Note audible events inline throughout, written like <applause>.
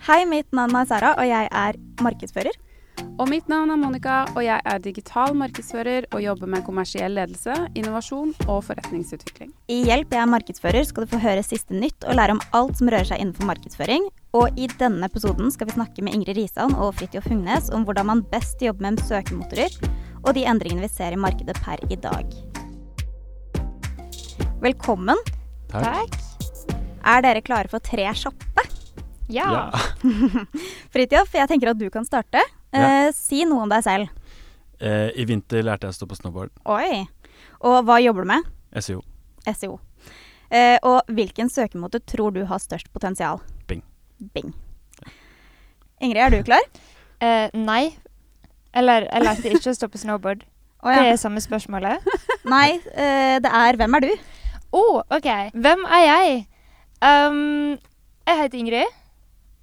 Hei, mitt navn er Sara, og jeg er markedsfører. Og mitt navn er Monica, og jeg er digital markedsfører og jobber med kommersiell ledelse, innovasjon og forretningsutvikling. I Hjelp jeg er markedsfører skal du få høre siste nytt og lære om alt som rører seg innenfor markedsføring. Og i denne episoden skal vi snakke med Ingrid Risan og Fridtjof Hungnes om hvordan man best jobber med søkemotorer, og de endringene vi ser i markedet per i dag. Velkommen. Takk. Er dere klare for tre kjappe? Ja. <laughs> Fridtjof, jeg tenker at du kan starte. Ja. Eh, si noe om deg selv. Eh, I vinter lærte jeg å stå på snowboard. Oi. Og hva jobber du med? SEO. SEO. Eh, og hvilken søkemåte tror du har størst potensial? Bing. Bing. Ingrid, er du klar? <laughs> Eh, nei. Eller jeg lærte ikke å stå på snowboard. <laughs> Det ja. er samme spørsmålet. Nei, eh, det er Hvem er du? Å, OK. Hvem er jeg? Um, jeg heter Ingrid.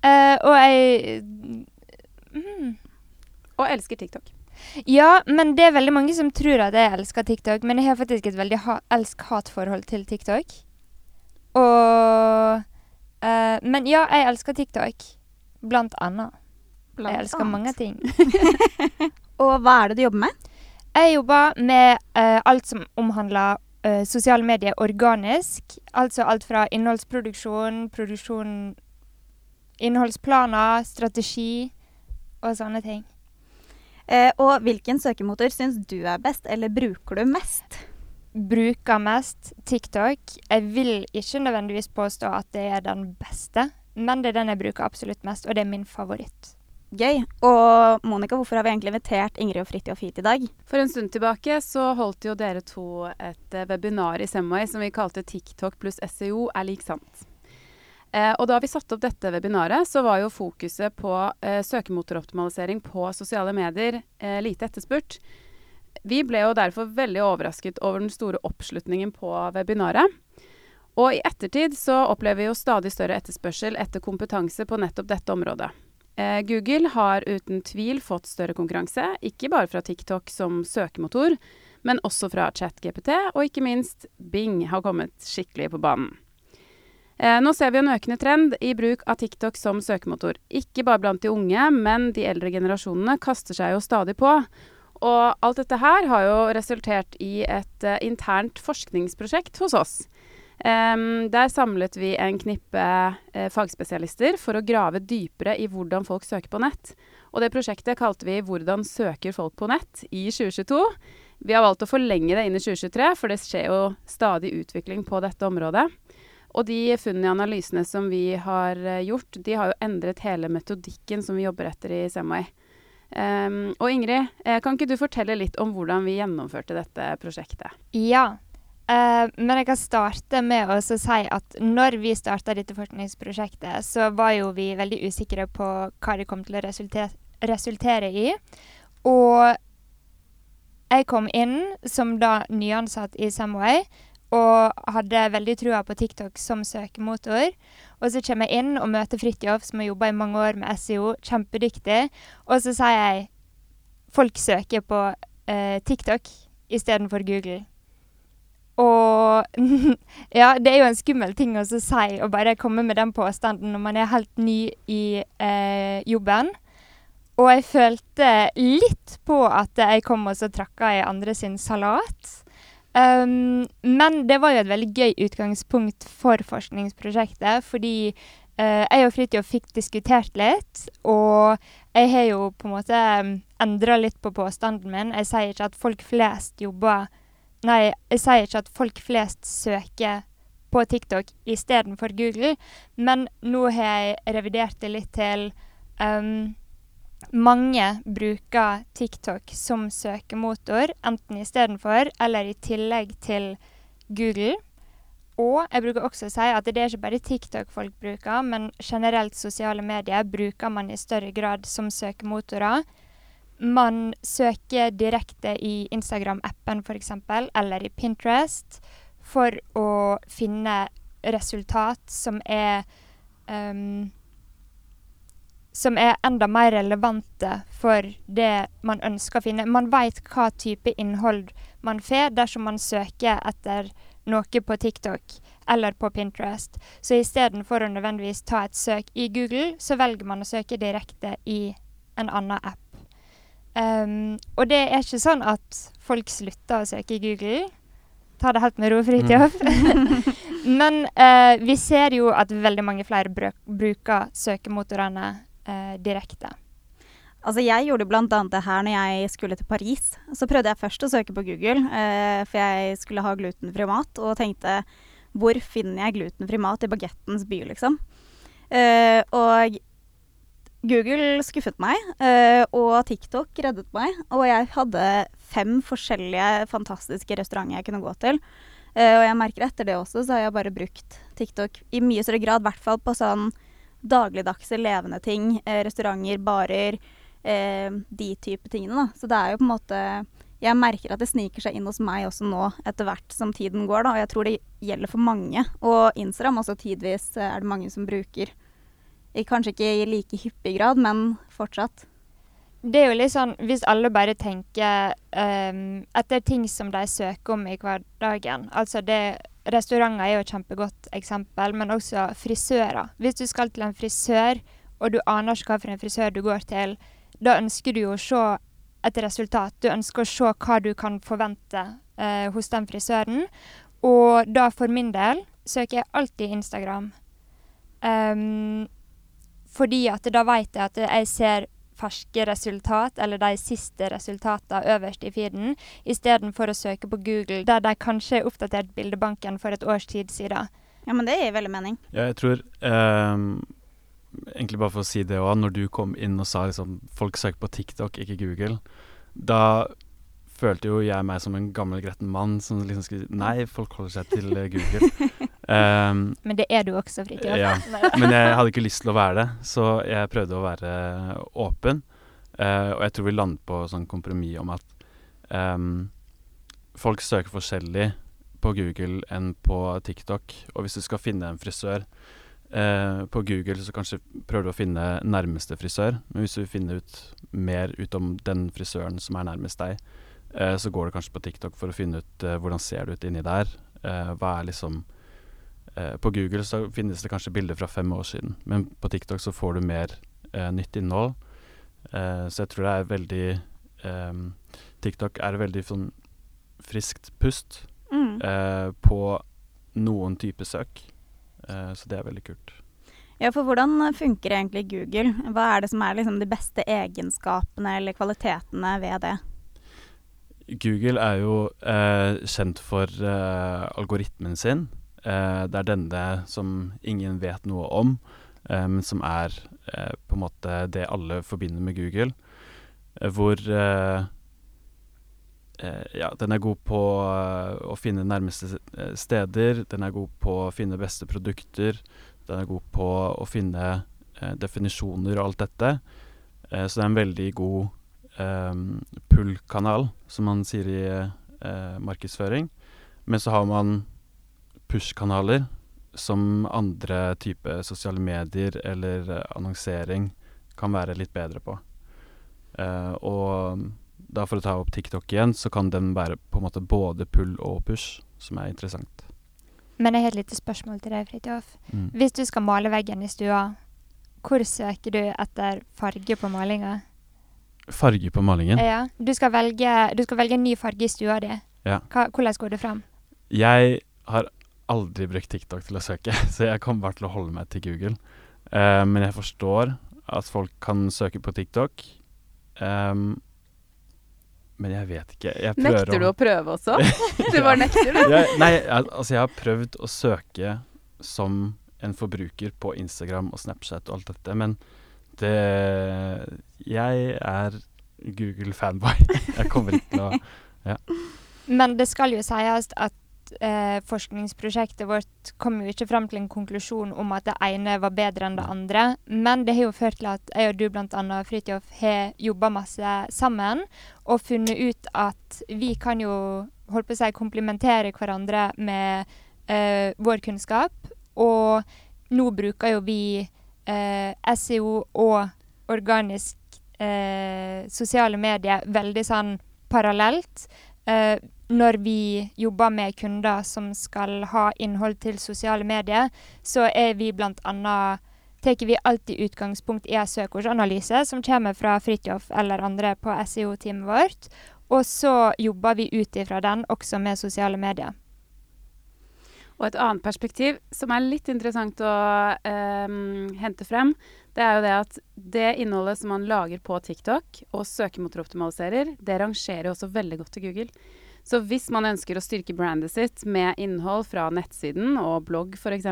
Eh, og jeg mm. Og elsker TikTok. Ja, men det er veldig mange som tror at jeg elsker TikTok. Men jeg har faktisk et veldig ha elsk-hat-forhold til TikTok. Og eh, Men ja, jeg elsker TikTok. Blant annet. Blant jeg elsker annet. mange ting. <laughs> Og hva er det du jobber med? Jeg jobber med eh, alt som omhandler eh, sosiale medier organisk. Altså alt fra innholdsproduksjon, produksjon Innholdsplaner, strategi og sånne ting. Eh, og hvilken søkemotor syns du er best, eller bruker du mest? Bruker mest TikTok. Jeg vil ikke nødvendigvis påstå at det er den beste, men det er den jeg bruker absolutt mest, og det er min favoritt. Gøy. Og Monica, hvorfor har vi egentlig invitert Ingrid og Fridtjof hit i dag? For en stund tilbake så holdt jo dere to et eh, webinar i Semway som vi kalte TikTok pluss SEO er lik sant. Eh, og da vi satte opp dette webinaret, så var jo fokuset på eh, søkemotoroptimalisering på sosiale medier eh, lite etterspurt. Vi ble jo derfor veldig overrasket over den store oppslutningen på webinaret. Og i ettertid så opplever vi jo stadig større etterspørsel etter kompetanse på nettopp dette området. Eh, Google har uten tvil fått større konkurranse, ikke bare fra TikTok som søkemotor, men også fra ChatGPT, og ikke minst Bing har kommet skikkelig på banen. Eh, nå ser vi en økende trend i bruk av TikTok som søkemotor. Ikke bare blant de unge, men de eldre generasjonene kaster seg jo stadig på. Og alt dette her har jo resultert i et eh, internt forskningsprosjekt hos oss. Eh, der samlet vi en knippe eh, fagspesialister for å grave dypere i hvordan folk søker på nett. Og det prosjektet kalte vi 'Hvordan søker folk på nett' i 2022. Vi har valgt å forlenge det inn i 2023, for det skjer jo stadig utvikling på dette området. Og de funnene i analysene som vi har eh, gjort, de har jo endret hele metodikken som vi jobber etter i Semway. Um, og Ingrid, eh, kan ikke du fortelle litt om hvordan vi gjennomførte dette prosjektet? Ja. Uh, men jeg kan starte med å si at når vi starta dette forskningsprosjektet, så var jo vi veldig usikre på hva det kom til å resulter resultere i. Og jeg kom inn som da nyansatt i Samway og hadde veldig trua på TikTok som søkemotor. Og så kommer jeg inn og møter Fridtjof, som har jobba i mange år med SEO, kjempedyktig. Og så sier jeg folk søker på eh, TikTok istedenfor Google. Og <laughs> ja, det er jo en skummel ting å si å bare komme med den påstanden når man er helt ny i eh, jobben. Og jeg følte litt på at jeg kom og så trakka i andre sin salat. Um, men det var jo et veldig gøy utgangspunkt for forskningsprosjektet, fordi eh, jeg og Fridtjof fikk diskutert litt, og jeg har jo på en måte endra litt på påstanden min. Jeg sier ikke at folk flest jobber Nei, jeg sier ikke at folk flest søker på TikTok istedenfor Google, men nå har jeg revidert det litt til um, mange bruker TikTok som søkemotor, enten istedenfor eller i tillegg til Google. Og jeg bruker også å si at det er ikke bare TikTok folk bruker, men generelt sosiale medier bruker man i større grad som søkemotorer. Man søker direkte i Instagram-appen f.eks., eller i Pinterest, for å finne resultat som er ehm, som er enda mer relevante for det man ønsker å finne. Man veit hva type innhold man får dersom man søker etter noe på TikTok eller på Pinterest. Så istedenfor å nødvendigvis ta et søk i Google, så velger man å søke direkte i en annen app. Um, og det er ikke sånn at folk slutter å søke i Google. Ta det helt med ro, Fridtjof. Mm. <laughs> Men uh, vi ser jo at veldig mange flere bruker søkemotorene direkte. Altså jeg gjorde bl.a. det her når jeg skulle til Paris. Så prøvde jeg først å søke på Google, eh, for jeg skulle ha glutenfri mat, og tenkte hvor finner jeg glutenfri mat i bagettens by, liksom? og Google skuffet meg, eh, og TikTok reddet meg. Og jeg hadde fem forskjellige fantastiske restauranter jeg kunne gå til. Uh, og jeg merker etter det også, så har jeg bare brukt TikTok i mye større grad. I hvert fall på sånn dagligdagse, levende ting. Eh, restauranter, barer. de type tingene, da. Så det er jo på en måte Jeg merker at det sniker seg inn hos meg også nå etter hvert som tiden går, da. Og jeg tror det gjelder for mange. Og Instagram også tidvis er det mange som bruker. Kanskje ikke i like hyppig grad, men fortsatt. Det er jo litt sånn hvis alle bare tenker um, etter ting som de søker om i hverdagen. Altså det Restauranter er jo et kjempegodt eksempel, men også frisører. Hvis du skal til en frisør, og du aner ikke hva for en frisør du går til, da ønsker du jo å se et resultat. Du ønsker å se hva du kan forvente eh, hos den frisøren. Og da for min del søker jeg alltid Instagram. Um, fordi at da vet jeg at jeg ser ferske resultat, eller de siste resultatene øverst i feeden, istedenfor å søke på Google, der de kanskje har oppdatert bildebanken for et års tid siden. Ja, men det gir veldig mening. Ja, jeg tror um, Egentlig bare for å si det òg, når du kom inn og sa liksom folk søker på TikTok, ikke Google, da følte jo jeg meg som en gammel gretten mann som liksom skulle Nei, folk holder seg til uh, Google. Um, <laughs> men det er du også, Fridtjof. Ja, <laughs> men jeg hadde ikke lyst til å være det, så jeg prøvde å være åpen. Uh, og jeg tror vi landet på sånn kompromiss om at um, folk søker forskjellig på Google enn på TikTok. Og hvis du skal finne en frisør uh, på Google, så kanskje prøver du å finne nærmeste frisør. Men hvis du vil finne ut mer ut om den frisøren som er nærmest deg, Eh, så går du kanskje på TikTok for å finne ut eh, hvordan ser det ut inni der. Eh, hva er liksom På Google så finnes det kanskje bilder fra fem år siden, men på TikTok så får du mer nytt innhold. så jeg tror det er veldig TikTok er veldig sånn friskt pust mm. på noen type søk. så det er veldig kult. Ja, for hvordan funker egentlig Google? Hva er det som er liksom de beste egenskapene eller kvalitetene ved det? Google er jo eh, kjent for eh, algoritmen sin. Eh, det er denne som ingen vet noe om, eh, men som er eh, på en måte det alle forbinder med Google. Eh, hvor ja, den er god på å finne nærmeste steder, den er god på å finne beste produkter, den er god på å finne definisjoner og alt dette. så det er en veldig god pull-kanal, som man sier i uh, markedsføring. Men så har man push-kanaler, som andre type sosiale medier eller uh, annonsering kan være litt bedre på. Uh, og da for å ta opp TikTok igjen, så kan den være på en måte både pull og push, som er interessant. Men jeg har et lite spørsmål til deg, Fridtjof. Mm. Hvis du skal male veggen i stua, hvor søker du etter farge på malinga? Farge på malingen? Ja. Du skal velge, du skal velge en ny farge i stua di. Ja. Hva, hvordan går det fram? Jeg har aldri brukt TikTok til å søke, <laughs> så jeg kommer bare til å holde meg til Google. Uh, men jeg forstår at folk kan søke på TikTok. Um, men jeg vet ikke. Jeg nekter du å prøve også? <laughs> <laughs> du bare nekter, du? jeg, nei, altså jeg har prøvd å søke som en forbruker på Instagram og Snapchat og alt dette, men det Jeg er Google-fanboy. <laughs> jeg kommer ikke til å Ja. Men det skal jo sies at eh, forskningsprosjektet vårt kom jo ikke frem til en konklusjon om at det ene var bedre enn det andre. Men det har jo ført til at jeg og du bl.a. Fridtjof har jobba masse sammen og funnet ut at vi kan jo holdt på å si komplementere hverandre med eh, vår kunnskap. Og nå bruker jo vi SEO og organisk eh, sosiale medier veldig sånn parallelt. eh, når vi jobber med kunder som skal ha innhold til sosiale medier, så er vi annet tar vi alltid utgangspunkt i en søkeordsanalyse som kommer fra Fridtjof eller andre på SEO-teamet vårt. Og så jobber vi ut ifra den også med sosiale medier. Og et annet perspektiv som er litt interessant å eh, hente frem, det er jo det at det innholdet som man lager på TikTok og søkemotoroptimaliserer, det rangerer jo også veldig godt til Google. Så hvis man ønsker å styrke brandet sitt med innhold fra nettsiden og blogg f.eks.,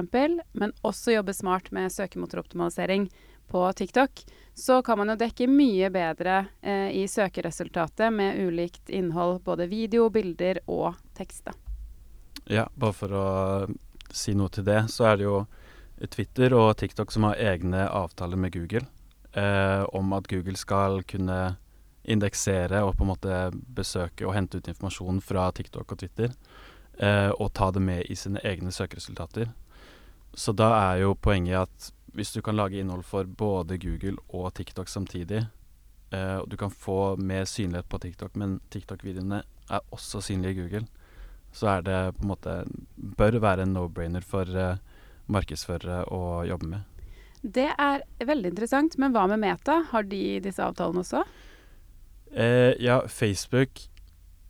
men også jobbe smart med søkemotoroptimalisering på TikTok, så kan man jo dekke mye bedre eh, i søkeresultatet med ulikt innhold, både video, bilder og tekst. Ja, bare for å si noe til det, så er det jo Twitter og TikTok som har egne avtaler med Google eh, om at Google skal kunne indeksere og på en måte besøke og hente ut informasjon fra TikTok og Twitter, eh, og ta det med i sine egne søkeresultater. Så da er jo poenget at hvis du kan lage innhold for både Google og TikTok samtidig, eh, og du kan få mer synlighet på TikTok, men TikTok-videoene er også synlige i Google, så er det på en måte bør være en no-brainer for eh, markedsførere å jobbe med. Det er veldig interessant, men hva med Meta? Har de disse avtalene også? Eh, ja, Facebook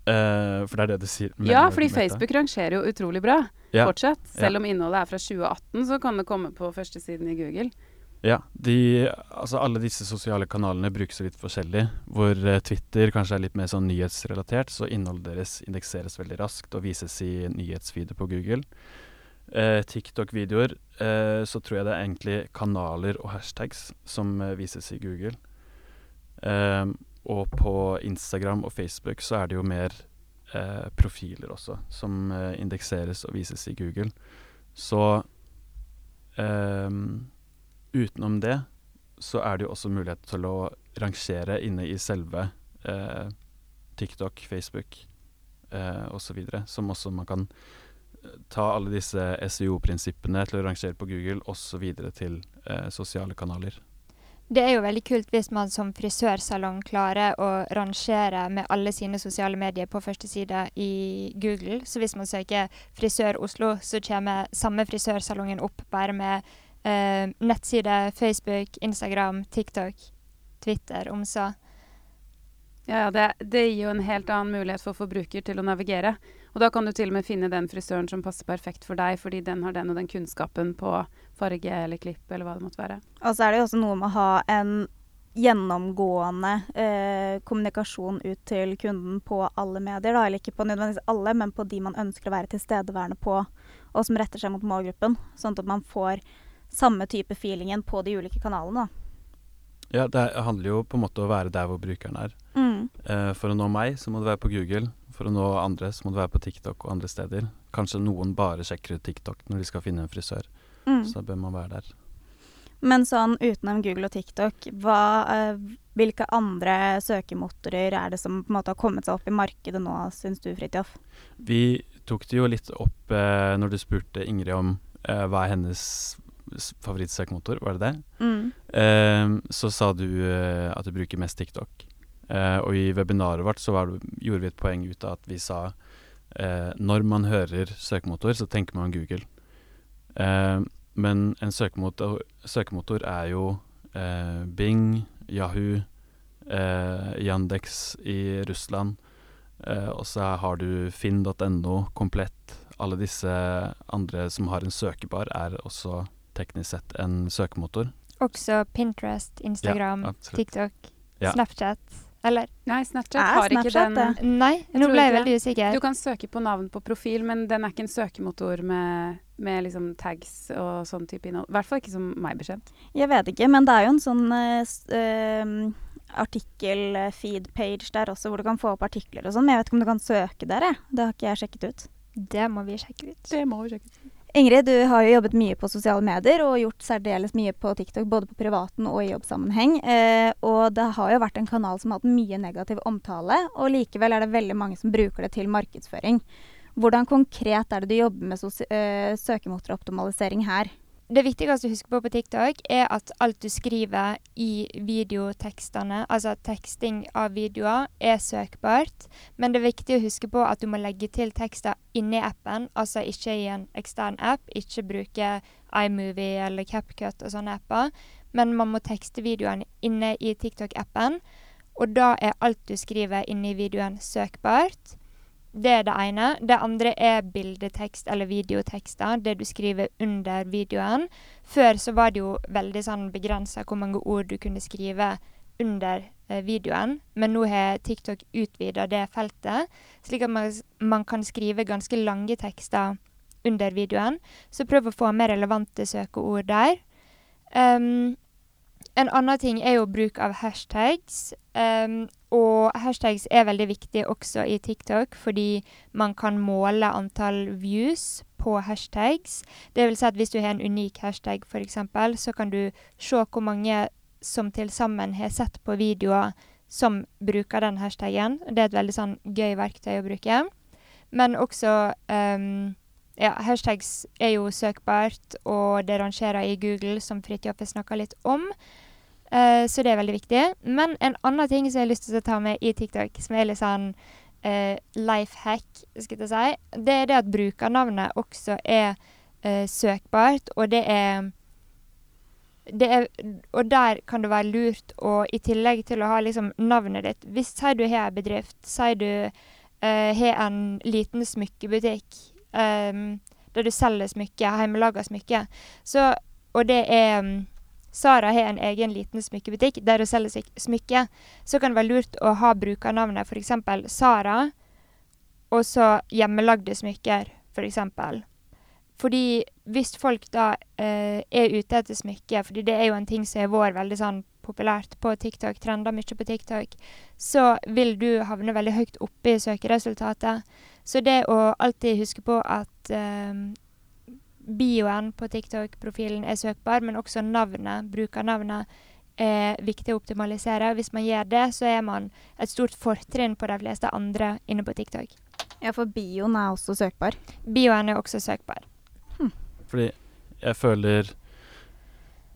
eh, For det er det du sier? Ja, fordi Facebook rangerer jo utrolig bra ja. fortsatt. Selv Ja. om innholdet er fra 2018, så kan det komme på førstesiden i Google. Ja, de, altså alle disse sosiale kanalene brukes litt forskjellig. Hvor eh, Twitter kanskje er litt mer sånn nyhetsrelatert, så innholdet deres indekseres veldig raskt og vises i nyhetsfeeder på Google. Eh, TikTok-videoer, eh, så tror jeg det er egentlig kanaler og hashtags som eh, vises i Google. Eh, og på Instagram og Facebook så er det jo mer eh, profiler også, som indekseres og vises i Google. Så ehm, utenom det så er det jo også mulighet til å rangere inne i selve eh, TikTok, Facebook eh, osv. Som også man kan eh, ta alle disse SEO-prinsippene til å rangere på Google osv. til eh, sosiale kanaler. Det er jo veldig kult hvis man som frisørsalong klarer å rangere med alle sine sosiale medier på første side i Google. Så hvis man søker 'Frisør Oslo', så kommer samme frisørsalongen opp bare med nettside, Facebook, Instagram, TikTok, Twitter, om så. Ja, ja, det, det gir jo en helt annen mulighet for forbruker til å navigere. Og da kan du til og med finne den frisøren som passer perfekt for deg, fordi den har den og den kunnskapen på farge eller klipp eller hva det måtte være. Og så er det jo også noe med å ha en gjennomgående eh, kommunikasjon ut til kunden på alle medier. Da. Eller ikke på nødvendigvis alle, men på de man ønsker å være tilstedeværende på, og som retter seg mot målgruppen. Sånn at man får samme type feelingen på de ulike kanalene. Ja, det handler jo på en måte om å være der hvor brukeren er. Mm. Eh, for å nå meg, så må du være på Google. For å nå andre, så må du være på TikTok og andre steder. Kanskje noen bare sjekker ut TikTok når de skal finne en frisør. Mm. Så da bør man være der. Men sånn utenom Google og TikTok, hva, eh, hvilke andre søkemotorer er det som på en måte har kommet seg opp i markedet nå, syns du, Fridtjof? Vi tok det jo litt opp eh, når du spurte Ingrid om eh, hva er hennes favorittsøkemotor, var det det? Mm. Eh, så sa du uh, at du bruker mest TikTok. Uh, og i webinaret vårt så var det, gjorde vi et poeng ut av at vi sa uh, når man hører søkemotor, så tenker man Google. Eh, men en søkemotor, søkemotor er jo Bing, Yahoo, Yandex i Russland. Og så har du finn.no, Komplett. Alle disse andre som har en søkebar, er også teknisk sett en søkemotor. Også Pinterest, Instagram, Ja. TikTok, Ja. Snapchat. Eller Nei, Snapchat Er har ikke den det? Nei, nå ble jeg veldig usikker. Du kan søke på navn på profil, men den er ikke en søkemotor med, med liksom tags og sånn type innhold. I hvert fall ikke som meg bekjent. Jeg vet ikke, men det er jo en sånn uh, eh, artikkel-feed-page der også, hvor du kan få opp artikler og sånn. Men jeg vet ikke om du kan søke der, jeg. Det har ikke jeg sjekket ut. Det må vi sjekke ut. Det må vi sjekke. Ingrid, du har jo jobbet mye på sosiale medier og gjort særdeles mye på TikTok, både på privaten og i jobbsammenheng. Eh, og det har jo vært en kanal som har hatt mye negativ omtale, og likevel er det veldig mange som bruker det til markedsføring. Hvordan konkret er det du jobber med eh, søkemotoroptimalisering her? Det viktigste å huske på på TikTok, er at alt du skriver i videotekstene, altså teksting av videoer, er søkbart. Men det er viktig å huske på at du må legge til tekster inni appen, altså ikke i en ekstern app. Ikke bruke iMovie eller CapCut og sånne apper. Men man må tekste videoene inne i TikTok-appen. Og da er alt du skriver inni videoen, søkbart. Det er det ene. Det andre er bildetekst eller videotekster, det du skriver under videoen. Før så var det jo veldig sånn begrensa hvor mange ord du kunne skrive under eh, videoen, men nå har TikTok utvida det feltet, slik at man, man, kan skrive ganske lange tekster under videoen. Så prøv å få med relevante søkeord der. Um, en annen ting er jo bruk av hashtags. Um, og hashtags er veldig viktig også i TikTok, fordi man kan måle antall views på hashtags. Det vil si at hvis du har en unik hashtag, f.eks., så kan du se hvor mange som til sammen har sett på videoer som bruker den hashtagen. Det er et veldig sånn gøy verktøy å bruke. Men også um, ja, hashtags er jo søkbart, og det rangerer i Google, som Fridtjof har snakka litt om. Uh, så det er veldig viktig. Men en annen ting som jeg har lyst til å ta med i TikTok, som er litt sånn uh, life hack, skal jeg si, det er det at brukernavnet også er uh, søkbart, og det er det er, og der kan det være lurt å, i tillegg til å ha liksom navnet ditt Hvis sier du har en bedrift, sier du har en liten smykkebutikk um, der du selger smykker, hjemmelaga smykker. Og det er um, Sara har en egen liten smykkebutikk der hun selger smykker. Så kan det være lurt å ha brukernavnet f.eks. Sara, og så hjemmelagde smykker, f.eks. For fordi hvis folk da eh, er ute etter smykker, fordi det er jo en ting som har vært veldig sånn populært på TikTok, trender mye på TikTok, så vil du havne veldig høyt oppe i søkeresultatet. Så det å alltid huske på at um, bioen på TikTok-profilen er søkbar, men også navnet, brukernavnet, er viktig å optimalisere. Hvis man gjør det, så er man et stort fortrinn på de fleste andre inne på TikTok. Ja, for bioen er også søkbar? Bioen er også søkbar. Hm. Fordi jeg føler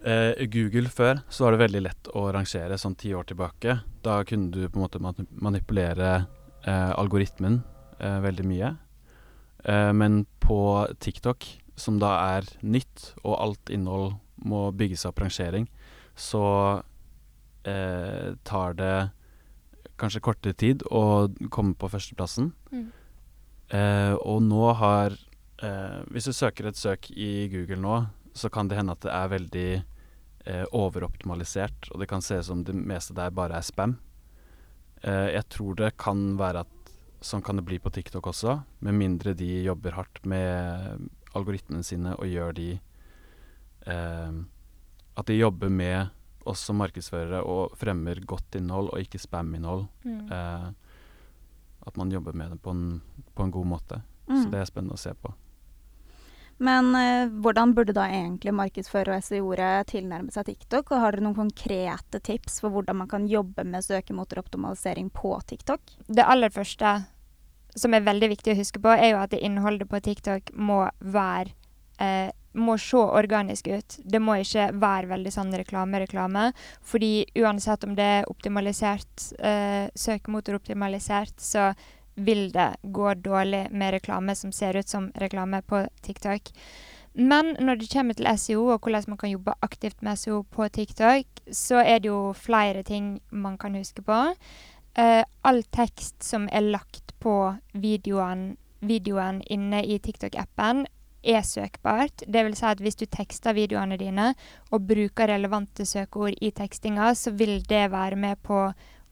eh, Google før så var det veldig lett å rangere sånn ti år tilbake. Da kunne du på en måte manipulere eh, algoritmen eh, veldig mye. Eh, men på TikTok, som da er nytt, og alt innhold må bygges av rangering, så eh, tar det kanskje kortere tid å komme på førsteplassen. Mm. Eh, og nå har eh, Hvis du søker et søk i Google nå, så kan det hende at det er veldig eh, overoptimalisert, og det kan se ut som det meste der bare er spam. jeg tror det kan være at Sånn kan det bli på TikTok også, med mindre de jobber hardt med algoritmene sine og gjør de eh, At de jobber med oss som markedsførere og fremmer godt innhold og ikke spam-innhold. Mm. Eh, at man jobber med det på en, på en god måte. Mm. Så det er spennende å se på. Men eh, hvordan burde da egentlig markedsfører og SEO-ere tilnærme seg TikTok? Og har dere noen konkrete tips for hvordan man kan jobbe med søkemotoroptimalisering på TikTok? Det aller første som er veldig viktig å huske på, er jo at innholdet på TikTok må være eh, må se organisk ut. Det må ikke være veldig sånn reklame-reklame. Fordi uansett om det er optimalisert, eh, søkemotoroptimalisert, så vil det gå dårlig med reklame som ser ut som reklame på TikTok. Men når det kommer til SEO og hvordan man kan jobbe aktivt med SEO på TikTok, så er det jo flere ting man kan huske på. Uh, all tekst som er lagt på videoen, videoen inne i TikTok-appen, er søkbart. Det vil si at hvis du tekster videoene dine og bruker relevante søkeord i tekstinga, så vil det være med på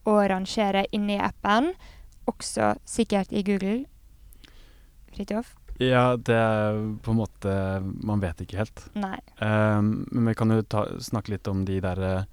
å rangere inne i appen også sikkert i Google. Fridtjof? Ja, det er på en måte Man vet ikke helt. Nei. Um, men vi kan jo ta, snakke litt om de der, eh,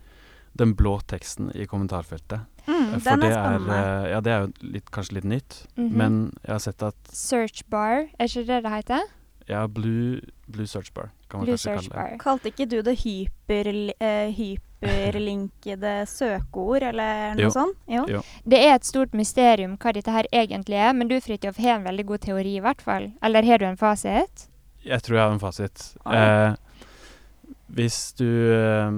den blå teksten i kommentarfeltet. Mm, For den er spennende. Er, ja, det er jo litt, kanskje litt nytt, mm -hmm. men jeg har sett at Search bar, er ikke det det heter? Ja, Blue, blue Search Bar kan man blue kanskje kalle det. Bar. Kalte ikke du det hyper, uh, hyperlinkede søkeord, eller noe jo. sånt? Jo. jo. Det er et stort mysterium hva dette her egentlig er, men du Fridtjof har en veldig god teori, i hvert fall. Eller har du en fasit? Jeg tror jeg har en fasit. Eh, Hvis du eh,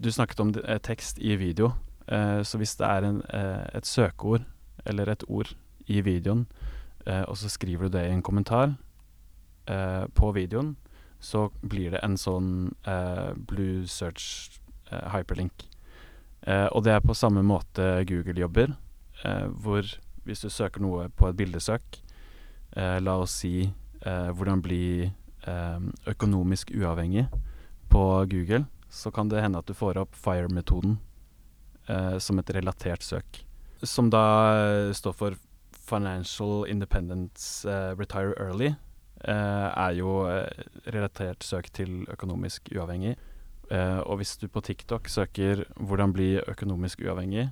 Du snakket om eh, tekst i video. Eh, så hvis det er en, eh, et søkeord eller et ord i videoen, eh, og så skriver du det i en kommentar på videoen, så blir det en sånn blue search hyperlink. Og det er på samme måte Google jobber, hvor hvis du søker noe på et bildesøk, la oss si hvordan bli økonomisk uavhengig på Google, så kan det hende at du får opp FIRE-metoden eh, som et relatert søk. Som da eh, står for Financial Independence eh, Retire Early. eh, er jo relatert søk til økonomisk uavhengig. Og hvis du på TikTok søker 'hvordan bli økonomisk uavhengig',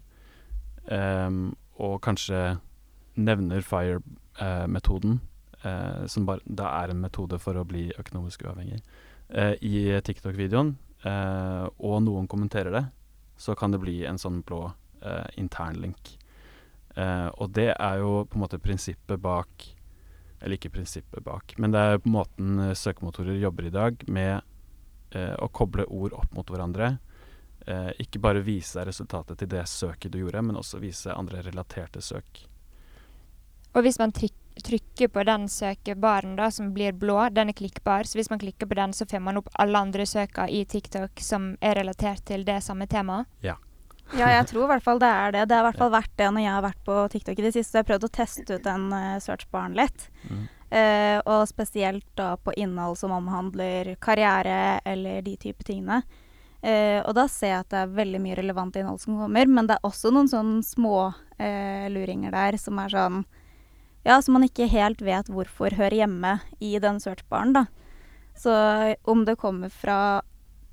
og kanskje nevner FIRE-metoden, eh, som da er en metode for å bli økonomisk uavhengig, eh, i TikTok-videoen, eh, og noen kommenterer det, så kan det bli en sånn blå eh, internlink. Eh, og det er jo på en måte prinsippet bak Eller ikke prinsippet bak, men det er på måten eh, søkemotorer jobber i dag med eh, å koble ord opp mot hverandre. Eh, ikke bare vise resultatet til det søket du gjorde, men også vise andre relaterte søk. Og hvis man tryk trykker på den søkebaren da, som blir blå, den er klikkbar, så hvis man klikker på den, så får man opp alle andre søker i TikTok som er relatert til det samme temaet. Ja, ja, jeg tror i hvert fall det er det. Det har i hvert fall vært det når jeg har vært på TikTok i det siste. Jeg har prøvd å teste ut den uh, searchbaren litt. Mm. Uh, og spesielt da på innhold som omhandler karriere eller de type tingene. Uh, og da ser jeg at det er veldig mye relevant innhold som kommer, men det er også noen sånne små eh, luringer der som er sånn Ja, som man ikke helt vet hvorfor hører hjemme i den searchbaren, da. Så om det kommer fra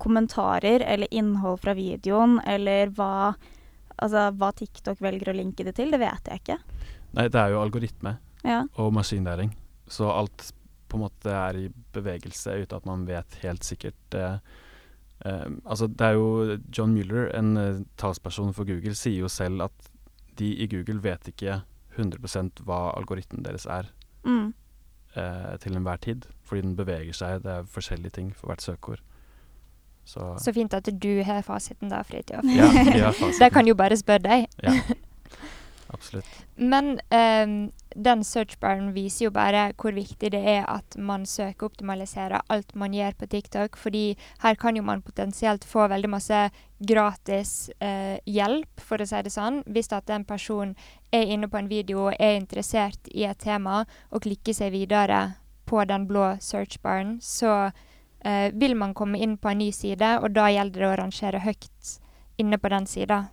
kommentarer eller innhold fra videoen, eller hva Altså hva TikTok velger å linke det til, det vet jeg ikke. Nei, det er jo algoritme Ja. og maskinlæring, så alt på en måte er i bevegelse uten at man vet helt sikkert eh, eh, Altså, det er jo John Mueller, en eh, talsperson for Google, sier jo selv at de i Google vet ikke 100% hva algoritmen deres er Mm. eh, til enhver tid, fordi den beveger seg. Det er forskjellige ting for hvert søkeord. Så, Så fint at du har fasiten da, Fridtjof. ja, <laughs> fasiten. da kan jo bare spørre deg. Ja, <laughs> absolutt. Men um, den searchbaren viser jo bare hvor viktig det er at man søker optimalisere alt man gjør på TikTok, fordi her kan jo man potensielt få veldig masse gratis uh, hjelp, for å si det sånn. Hvis at en person er inne på en video og er interessert i et tema, og klikker seg videre på den blå searchbaren, så uh, vil man komme inn på en ny side, og da gjelder det å rangere høyt inne på den sida.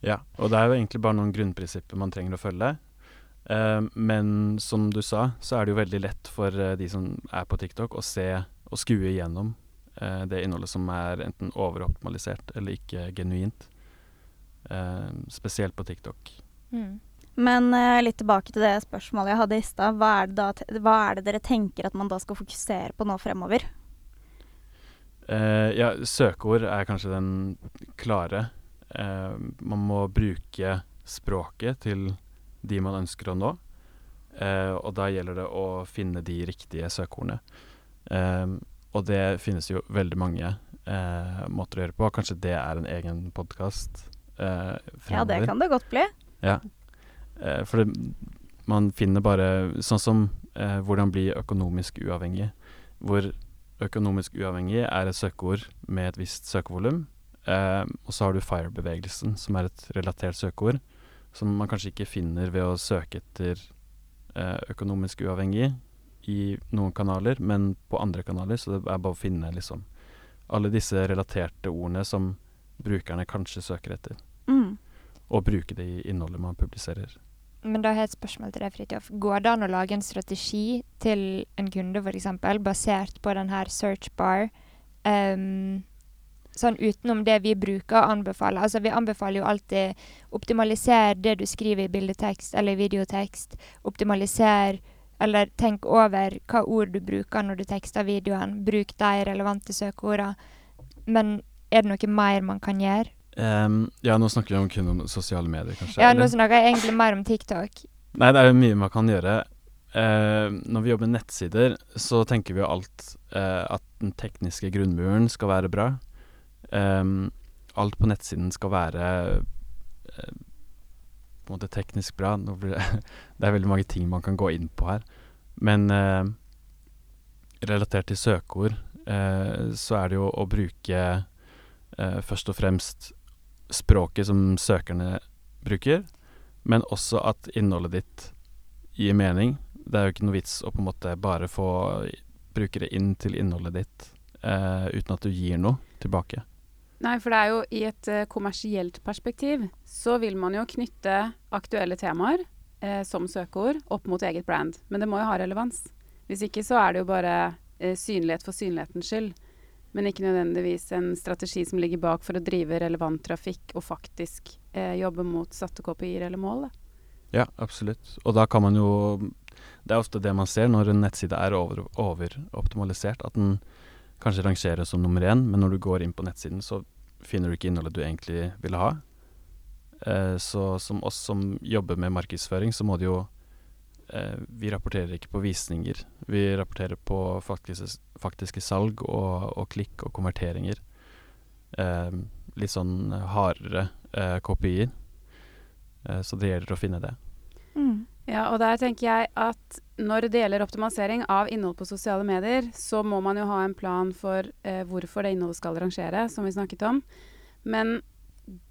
Ja, og det er jo egentlig bare noen grunnprinsipper man trenger å følge. Uh, men som du sa, så er det jo veldig lett for uh, de som er på TikTok å se og skue igjennom uh, det innholdet som er enten overoptimalisert eller ikke genuint. Spesielt på TikTok. Mm. Men litt tilbake til det spørsmålet jeg hadde i stad. Hva, hva er det dere tenker at man da skal fokusere på nå fremover? Ja, søkeord er kanskje den klare. Eh, man må bruke språket til de man ønsker å nå. Eh, og da gjelder det å finne de riktige søkeordene. Eh, og det finnes jo veldig mange eh, måter å gjøre på. Kanskje det er en egen podkast eh, fremover. Ja, det kan det godt bli. Ja. Eh, for det, man finner bare Sånn som eh, 'hvordan bli økonomisk uavhengig', hvor økonomisk uavhengig er et søkeord med et visst søkevolum. Eh, og så har du FIRE-bevegelsen, som er et relatert søkeord, som man kanskje ikke finner ved å søke etter eh, økonomisk uavhengig i noen kanaler, men på andre kanaler, så det er bare å finne liksom alle disse relaterte ordene som brukerne kanskje søker etter Mm. og bruke det i innholdet man publiserer. Men da har jeg et spørsmål til deg, Fridtjof. Går det an å lage en strategi til en kunde, f.eks., basert på denne search bar, ehm, sånn utenom det vi bruker å anbefale? Altså, vi anbefaler jo alltid optimaliser det du skriver i bildetekst eller i videotekst. Optimaliser eller tenk over hva ord du bruker når du tekster videoen. Bruk de relevante søkeordene. Men er det noe mer man kan gjøre? Um, ja, nå snakker vi om kun om sosiale medier, kanskje. Ja, nå snakker jeg egentlig mer om TikTok. Nei, det er jo mye man kan gjøre. Uh, når vi jobber med nettsider, så tenker vi jo alt uh, at den tekniske grunnmuren skal være bra. Ehm, alt på nettsiden skal være eh, på en måte teknisk bra. <laughs> Det er veldig mange ting man kan gå inn på her. Men eh, relatert til søkeord, eh, så er det jo å bruke eh, først og fremst språket som søkerne bruker, men også at innholdet ditt gir mening. Det er jo ikke noe vits å på en måte bare få brukere inn til innholdet ditt eh, uten at du gir noe tilbake. Nei, for det er jo i et uh, kommersielt perspektiv så vil man jo knytte aktuelle temaer eh, som søkeord opp mot eget brand. Men det må jo ha relevans. Hvis ikke så er det jo bare eh, synlighet for synlighetens skyld. Men ikke nødvendigvis en strategi som ligger bak for å drive relevant trafikk og faktisk eh, jobbe mot satte KPI-er eller mål. Da. Ja, absolutt. Og da kan man jo Det er ofte det man ser når en nettside er over- overoptimalisert. At den kanskje rangeres som nummer én, men når du går inn på nettsiden, så finner du ikke innholdet du egentlig ville ha. Eh, så som oss som jobber med markedsføring, så må det jo eh, Vi rapporterer ikke på visninger. Vi rapporterer på faktiske, faktiske salg og, og klikk og konverteringer. Eh, litt sånn hardere eh, KPI-er. Eh, så det gjelder å finne det. Mm. Ja, og der tenker jeg at når det gjelder optimalisering av innhold på sosiale medier, så må man jo ha en plan for eh, hvorfor det innholdet skal rangere, som vi snakket om. Men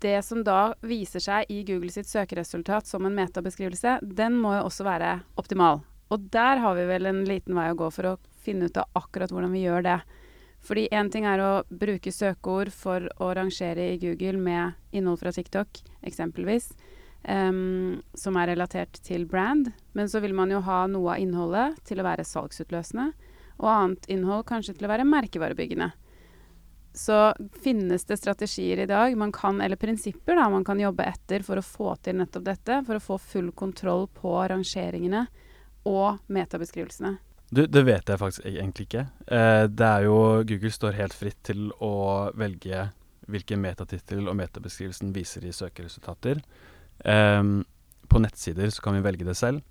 det som da viser seg i Google sitt søkeresultat som en metabeskrivelse, den må jo også være optimal. Og der har vi vel en liten vei å gå for å finne ut av akkurat hvordan vi gjør det. Fordi én ting er å bruke søkeord for å rangere i Google med innhold fra TikTok, eksempelvis em, som er relatert til brand. Men så vil man jo ha noe av innholdet til å være salgsutløsende, og annet innhold kanskje til å være merkevarebyggende. Så finnes det strategier i dag kan, eller prinsipper da, man kan jobbe etter for å få til nettopp dette, for å få full kontroll på rangeringene og metabeskrivelsene. Du, det vet jeg faktisk egentlig ikke. Eh, det er jo Google står helt fritt til å velge hvilken metatittel og metabeskrivelsen viser i søkeresultater. Ehm, på nettsider så kan vi velge det selv.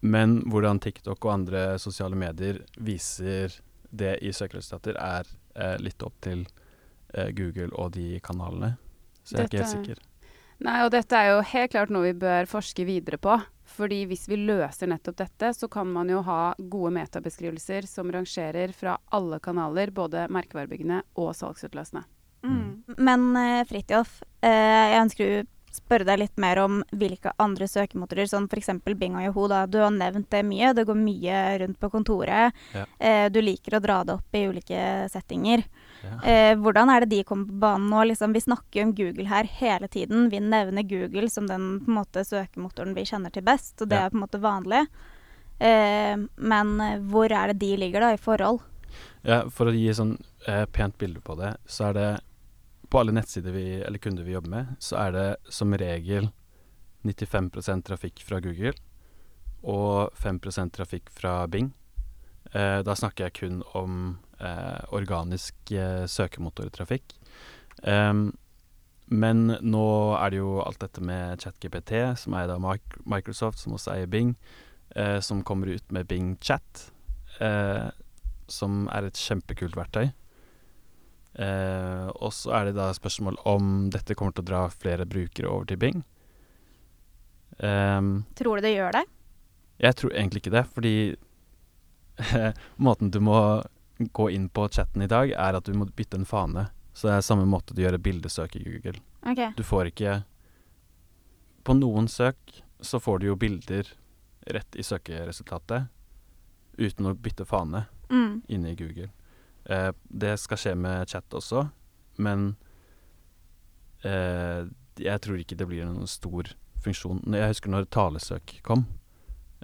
Men hvordan TikTok og andre sosiale medier viser det i søkeresultater, er eh, litt opp til eh, Google og de kanalene. Så jeg er ikke helt sikker. Nei, og dette er jo helt klart noe vi bør forske videre på. Fordi hvis vi løser nettopp dette, så kan man jo ha gode metabeskrivelser som rangerer fra alle kanaler, både merkevarebyggende og salgsutløsende. Mm. Men eh, Fridtjof, eh, jeg ønsker å spørre deg litt mer om hvilke andre søkemotorer, sånn f.eks. Bing og Yahoo. Da. Du har nevnt det mye. Det går mye rundt på kontoret. Ja. Eh, du liker å dra det opp i ulike settinger. Ja. Eh, hvordan er det de kommer på banen nå? Liksom, vi snakker jo om Google her hele tiden. Vi nevner Google som den på måte, søkemotoren vi kjenner til best, og det Ja. er på en måte vanlig. Eh, men eh, hvor er det de ligger da, i forhold? For å gi sånn eh, pent bilde på det, så er det på alle nettsider vi, eller kunder vi jobber med, så er det som regel 95% trafikk fra Google og 5% trafikk fra Bing. Eh, da snakker jeg kun om eh, organisk eh, søkemotortrafikk. Em, men nå er det jo alt dette med ChatGPT, som er da Microsoft, som også eier Bing, eh, som kommer ut med Bing Chat. Eh, som er et kjempekult verktøy. Eh, og så er det da spørsmål om dette kommer til å dra flere brukere over til Bing. Um, Tror du det gjør det? jeg tror egentlig ikke det, fordi <laughs> måten du må gå inn på chatten i dag, er at du må bytte en fane. Så det er samme måte du gjør et bildesøk i Google. Okay. Du får ikke På noen søk så får du jo bilder rett i søkeresultatet uten å bytte fane Mm. inne i Google. Eh, det skal skje med chat også, men eh, jeg tror ikke det blir noen stor funksjon. Jeg husker når talesøk kom,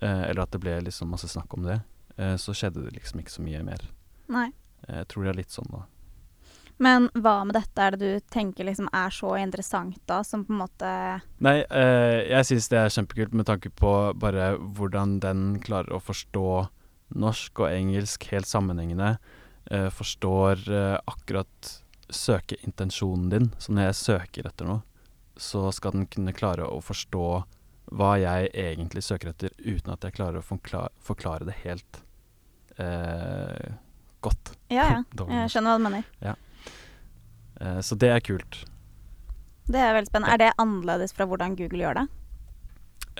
eh, eller at det ble liksom masse snakk om det, eh, så skjedde det liksom ikke så mye mer. Nei. Eh, Jeg tror det er litt sånn nå. Men hva med dette er det du tenker liksom er så interessant da, som på en måte Nei, eh, jeg syns det er kjempekult med tanke på bare hvordan den klarer å forstå norsk og engelsk helt sammenhengende. Eh, forstår eh, akkurat søkeintensjonen din. Så når jeg søker etter noe, så skal den kunne klare å forstå hva jeg egentlig søker etter, uten at jeg klarer å forklare, forklare det helt eh, godt. Ja, ja. <laughs> Jeg skjønner hva du mener. Eh, så det er kult. Det er veldig spennende. Er det annerledes fra hvordan Google gjør det?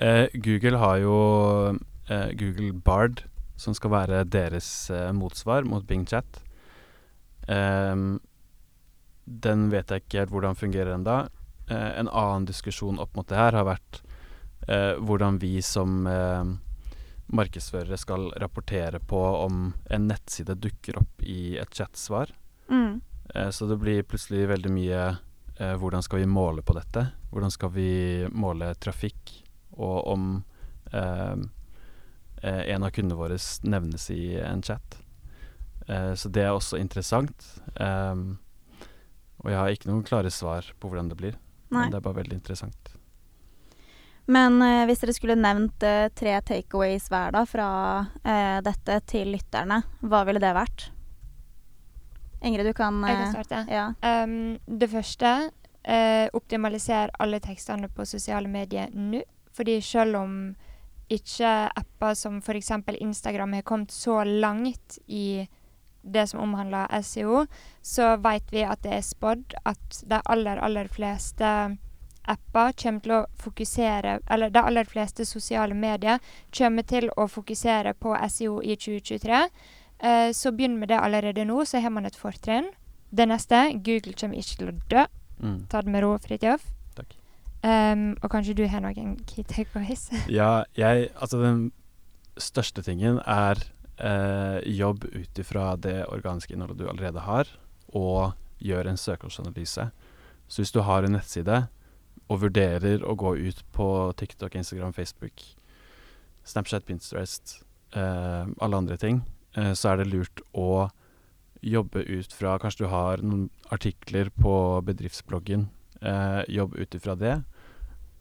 Eh, Google har jo eh, Google Bard, som skal være deres eh, motsvar mot Bing Chat. Um, den vet jeg ikke helt hvordan fungerer ennå. en annen diskusjon opp mot det her har vært eh, hvordan vi som eh, markedsførere skal rapportere på om en nettside dukker opp i et chatsvar. Mm. Eh, så det blir plutselig veldig mye eh, hvordan skal vi måle på dette? Hvordan skal vi måle trafikk? Og om eh, eh en av kundene våre nevnes i en chat. Eh, så det er også interessant. Um, og jeg har ikke noen klare svar på hvordan det blir. Nei. Men det er bare veldig interessant. Men eh, hvis dere skulle nevnt eh, tre takeaways hver da fra eh, dette til lytterne, hva ville det vært? Ingrid, du kan Jeg kan eh, starte. Ja. Um, det første eh, optimaliser alle tekstene på sosiale medier nå. Fordi selv om ikke apper som f.eks. Instagram har kommet så langt i det som omhandler SEO, så vet vi at det er spådd at de aller, aller fleste apper kommer til å fokusere Eller de aller fleste sosiale medier kommer til å fokusere på SEO i 2023. Eh, så begynn med det allerede nå, så har man et fortrinn. Det neste Google kommer ikke til å dø. Mm. Ta det med ro, Fridtjof. Um, og kanskje du har noen key takeaways? <laughs> Ja, jeg Altså, den største tingen er eh, jobb ut ifra det organiske innholdet du allerede har, og gjør en søkeordsanalyse. Så hvis du har en nettside og vurderer å gå ut på TikTok, Instagram, Facebook, Snapchat, Pinterest, eh, alle andre ting, eh, så er det lurt å jobbe ut fra Kanskje du har noen artikler på bedriftsbloggen. Eh, jobb ut ifra det,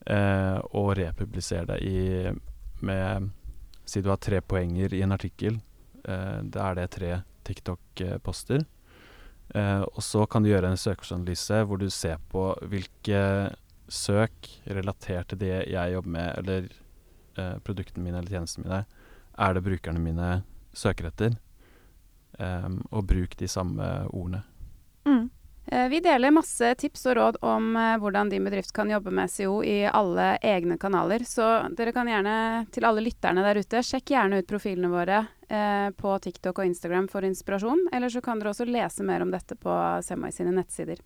og republisere det i med Si du har tre poenger i en artikkel. Eh, da er det tre TikTok-poster. Eh, og så kan du gjøre en søkersanalyse hvor du ser på hvilke søk relatert til det jeg jobber med, eller eh, produktene mine eller tjenestene mine, er det brukerne mine søker etter. Em, og bruk de samme ordene. Mm. Eh, Vi deler masse tips og råd om eh, hvordan din bedrift kan jobbe med SEO i alle egne kanaler. Så dere kan gjerne, til alle lytterne der ute, sjekk gjerne ut profilene våre eh, på TikTok og Instagram for inspirasjon. Eller så kan dere også lese mer om dette på Semai sine nettsider.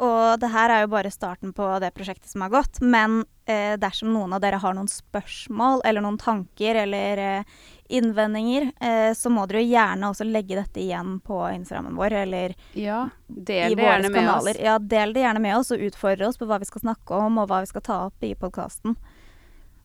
Og det her er jo bare starten på det prosjektet som har gått. Men eh, dersom noen av dere har noen spørsmål eller noen tanker eller eh, innvendinger, eh, så må dere jo gjerne også legge dette igjen på Instagrammen vår eller Ja, i det våre kanaler. Ja, del det gjerne med oss, og utfordre oss på hva vi skal snakke om, og hva vi skal ta opp i podkasten.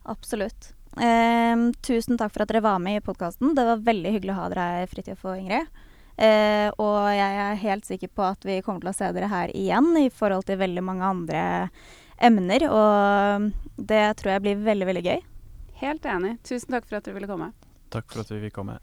Absolutt. Eh, tusen takk for at dere var med i podkasten. Det var veldig hyggelig å ha dere her, Fridtjof og Ingrid. Eh, og jeg er helt sikker på at vi kommer til å se dere her igjen i forhold til veldig mange andre emner. Og det tror jeg blir veldig, veldig gøy. Helt enig. Tusen takk for at dere ville komme. Takk for at vi fikk komme.